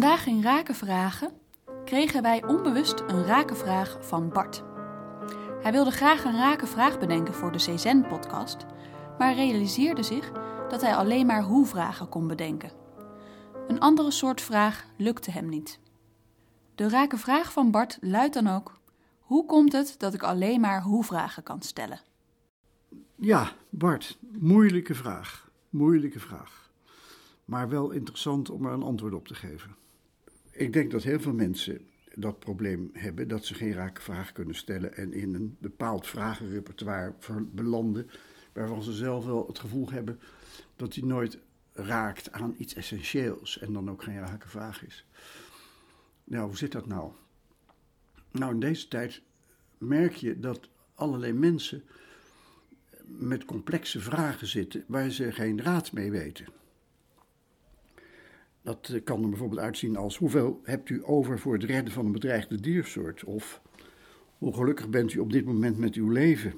Vandaag in Raken Vragen kregen wij onbewust een rakenvraag van Bart. Hij wilde graag een rake vraag bedenken voor de CZN-podcast, maar realiseerde zich dat hij alleen maar hoe-vragen kon bedenken. Een andere soort vraag lukte hem niet. De rake vraag van Bart luidt dan ook: hoe komt het dat ik alleen maar hoe-vragen kan stellen? Ja, Bart, moeilijke vraag. Moeilijke vraag. Maar wel interessant om er een antwoord op te geven. Ik denk dat heel veel mensen dat probleem hebben dat ze geen rake vraag kunnen stellen en in een bepaald vragenrepertoire belanden waarvan ze zelf wel het gevoel hebben dat hij nooit raakt aan iets essentieels en dan ook geen rake vraag is. Nou, hoe zit dat nou? Nou, in deze tijd merk je dat allerlei mensen met complexe vragen zitten waar ze geen raad mee weten. Dat eh, kan er bijvoorbeeld uitzien als hoeveel hebt u over voor het redden van een bedreigde diersoort? Of hoe gelukkig bent u op dit moment met uw leven?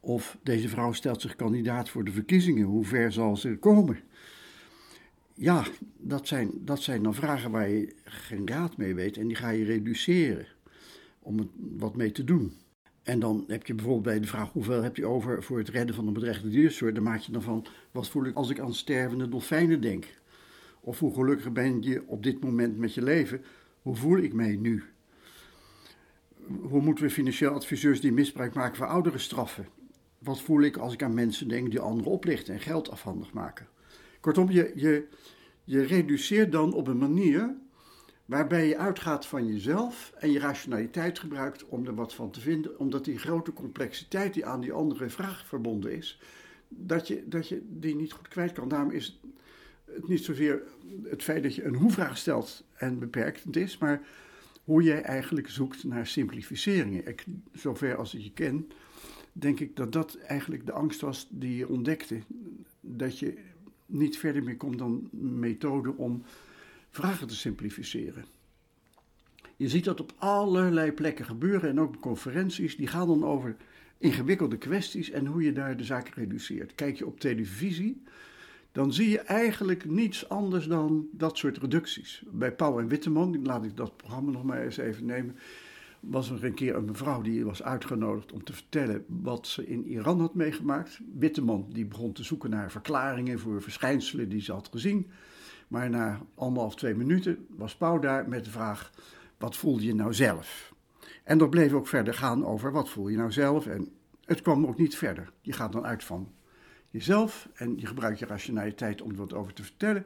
Of deze vrouw stelt zich kandidaat voor de verkiezingen, hoe ver zal ze komen? Ja, dat zijn, dat zijn dan vragen waar je geen raad mee weet en die ga je reduceren om wat mee te doen. En dan heb je bijvoorbeeld bij de vraag hoeveel heb je over voor het redden van een bedreigde diersoort, dan maak je dan van wat voel ik als ik aan stervende dolfijnen denk? Of hoe gelukkig ben je op dit moment met je leven? Hoe voel ik mij nu? Hoe moeten we financieel adviseurs die misbruik maken van ouderen straffen? Wat voel ik als ik aan mensen denk die anderen oplichten en geld afhandig maken? Kortom, je, je, je reduceert dan op een manier waarbij je uitgaat van jezelf en je rationaliteit gebruikt om er wat van te vinden, omdat die grote complexiteit die aan die andere vraag verbonden is, dat je, dat je die niet goed kwijt kan. Daarom is het niet zozeer het feit dat je een hoe-vraag stelt en beperkend is, maar hoe jij eigenlijk zoekt naar simplificeringen. Ik, zover als ik je ken, denk ik dat dat eigenlijk de angst was die je ontdekte. Dat je niet verder meer komt dan methode om vragen te simplificeren. Je ziet dat op allerlei plekken gebeuren en ook conferenties, die gaan dan over ingewikkelde kwesties en hoe je daar de zaak reduceert. Kijk je op televisie, dan zie je eigenlijk niets anders dan dat soort reducties. Bij Pauw en Witteman, laat ik dat programma nog maar eens even nemen, was er een keer een mevrouw die was uitgenodigd om te vertellen wat ze in Iran had meegemaakt. Witteman die begon te zoeken naar verklaringen voor verschijnselen die ze had gezien. Maar na anderhalf, twee minuten was Pauw daar met de vraag: wat voel je nou zelf? En dat bleef ook verder gaan over wat voel je nou zelf. En het kwam ook niet verder. Je gaat dan uit van jezelf en je gebruikt je rationaliteit om er wat over te vertellen.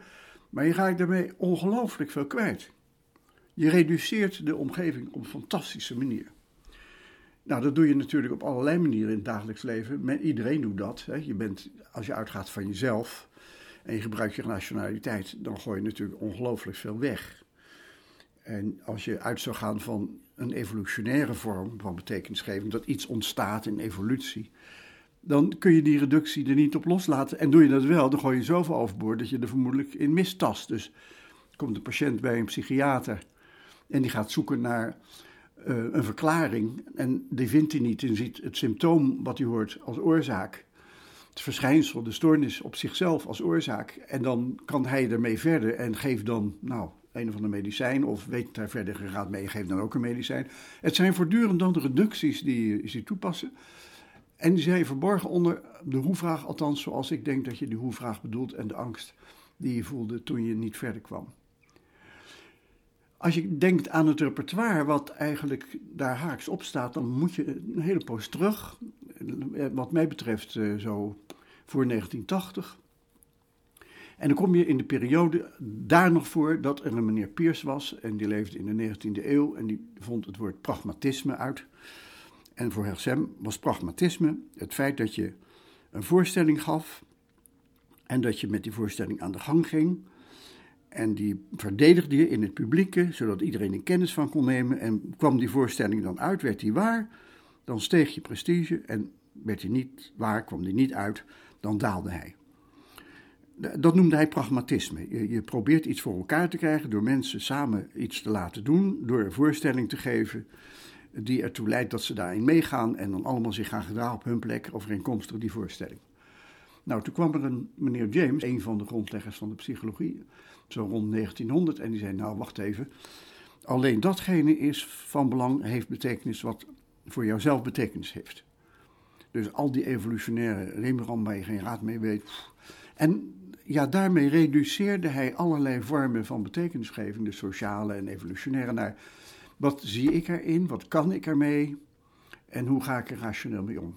Maar je raakt daarmee ongelooflijk veel kwijt. Je reduceert de omgeving op een fantastische manier. Nou, dat doe je natuurlijk op allerlei manieren in het dagelijks leven. Iedereen doet dat. Hè. Je bent, als je uitgaat van jezelf en je gebruikt je nationaliteit, dan gooi je natuurlijk ongelooflijk veel weg. En als je uit zou gaan van een evolutionaire vorm van betekenisgeving, dat iets ontstaat in evolutie, dan kun je die reductie er niet op loslaten. En doe je dat wel, dan gooi je zoveel overboord dat je er vermoedelijk in mistast. Dus komt de patiënt bij een psychiater en die gaat zoeken naar uh, een verklaring. En die vindt hij niet en ziet het symptoom wat hij hoort als oorzaak. Het verschijnsel, de stoornis op zichzelf als oorzaak. En dan kan hij ermee verder en geeft dan, nou, een of ander medicijn. Of weet daar verder gaat mee, geeft dan ook een medicijn. Het zijn voortdurend dan de reducties die je toepassen. En die zijn verborgen onder de hoe-vraag, althans zoals ik denk dat je die hoe-vraag bedoelt en de angst die je voelde toen je niet verder kwam. Als je denkt aan het repertoire wat eigenlijk daar haaks op staat, dan moet je een hele poos terug. Wat mij betreft eh, zo voor 1980. En dan kom je in de periode daar nog voor dat er een meneer Piers was. En die leefde in de 19e eeuw en die vond het woord pragmatisme uit. En voor Hersem was pragmatisme het feit dat je een voorstelling gaf en dat je met die voorstelling aan de gang ging. En die verdedigde je in het publieke, zodat iedereen er kennis van kon nemen. En kwam die voorstelling dan uit, werd die waar, dan steeg je prestige. En werd die niet waar, kwam die niet uit, dan daalde hij. Dat noemde hij pragmatisme. Je, je probeert iets voor elkaar te krijgen door mensen samen iets te laten doen, door een voorstelling te geven die ertoe leidt dat ze daarin meegaan en dan allemaal zich gaan gedragen op hun plek overeenkomstig die voorstelling. Nou, toen kwam er een meneer James, een van de grondleggers van de psychologie, zo rond 1900, en die zei: Nou, wacht even. Alleen datgene is van belang, heeft betekenis wat voor jouzelf betekenis heeft. Dus al die evolutionaire Rembrandt waar je geen raad mee weet. En ja, daarmee reduceerde hij allerlei vormen van betekenisgeving, de sociale en evolutionaire, naar wat zie ik erin, wat kan ik ermee en hoe ga ik er rationeel mee om.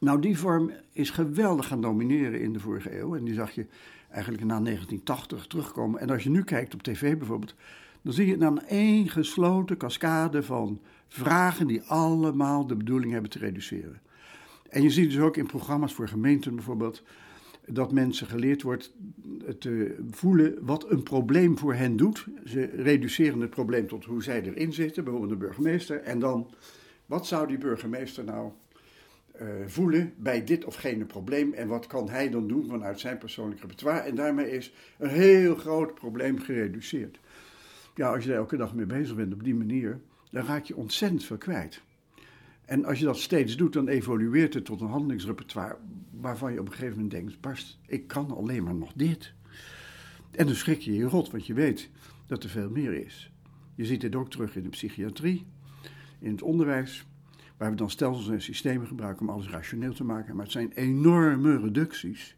Nou, die vorm is geweldig gaan domineren in de vorige eeuw en die zag je eigenlijk na 1980 terugkomen. En als je nu kijkt op tv bijvoorbeeld, dan zie je dan één gesloten cascade van vragen die allemaal de bedoeling hebben te reduceren. En je ziet dus ook in programma's voor gemeenten bijvoorbeeld dat mensen geleerd wordt te voelen wat een probleem voor hen doet. Ze reduceren het probleem tot hoe zij erin zitten, bijvoorbeeld de burgemeester. En dan, wat zou die burgemeester nou uh, voelen bij dit of gene probleem en wat kan hij dan doen vanuit zijn persoonlijk repertoire. En daarmee is een heel groot probleem gereduceerd. Ja, als je er elke dag mee bezig bent op die manier, dan raak je ontzettend veel kwijt. En als je dat steeds doet, dan evolueert het tot een handelingsrepertoire waarvan je op een gegeven moment denkt, barst, ik kan alleen maar nog dit. En dan schrik je je rot, want je weet dat er veel meer is. Je ziet dit ook terug in de psychiatrie, in het onderwijs, waar we dan stelsels en systemen gebruiken om alles rationeel te maken. Maar het zijn enorme reducties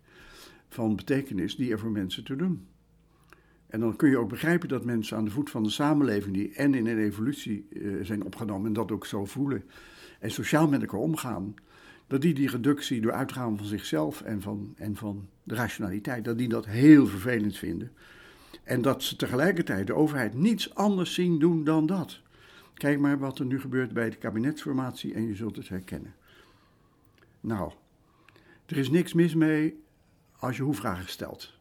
van betekenis die er voor mensen te doen. En dan kun je ook begrijpen dat mensen aan de voet van de samenleving, die en in een evolutie eh, zijn opgenomen en dat ook zo voelen, en sociaal met elkaar omgaan, dat die die reductie door uitgaan van zichzelf en van, en van de rationaliteit, dat die dat heel vervelend vinden. En dat ze tegelijkertijd de overheid niets anders zien doen dan dat. Kijk maar wat er nu gebeurt bij de kabinetsformatie en je zult het herkennen. Nou, er is niks mis mee als je hoe-vragen stelt.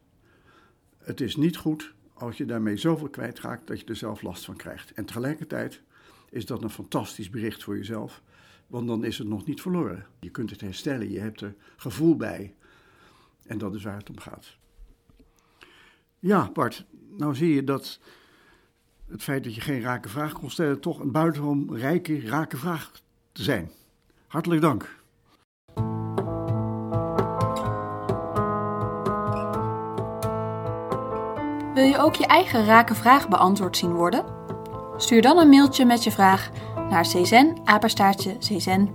Het is niet goed als je daarmee zoveel kwijtraakt dat je er zelf last van krijgt. En tegelijkertijd is dat een fantastisch bericht voor jezelf, want dan is het nog niet verloren. Je kunt het herstellen, je hebt er gevoel bij. En dat is waar het om gaat. Ja, Bart, nou zie je dat het feit dat je geen rake vraag kon stellen toch een buitengewoon rijke, rake vraag te zijn. Hartelijk dank. Wil je ook je eigen rake vraag beantwoord zien worden? Stuur dan een mailtje met je vraag naar czen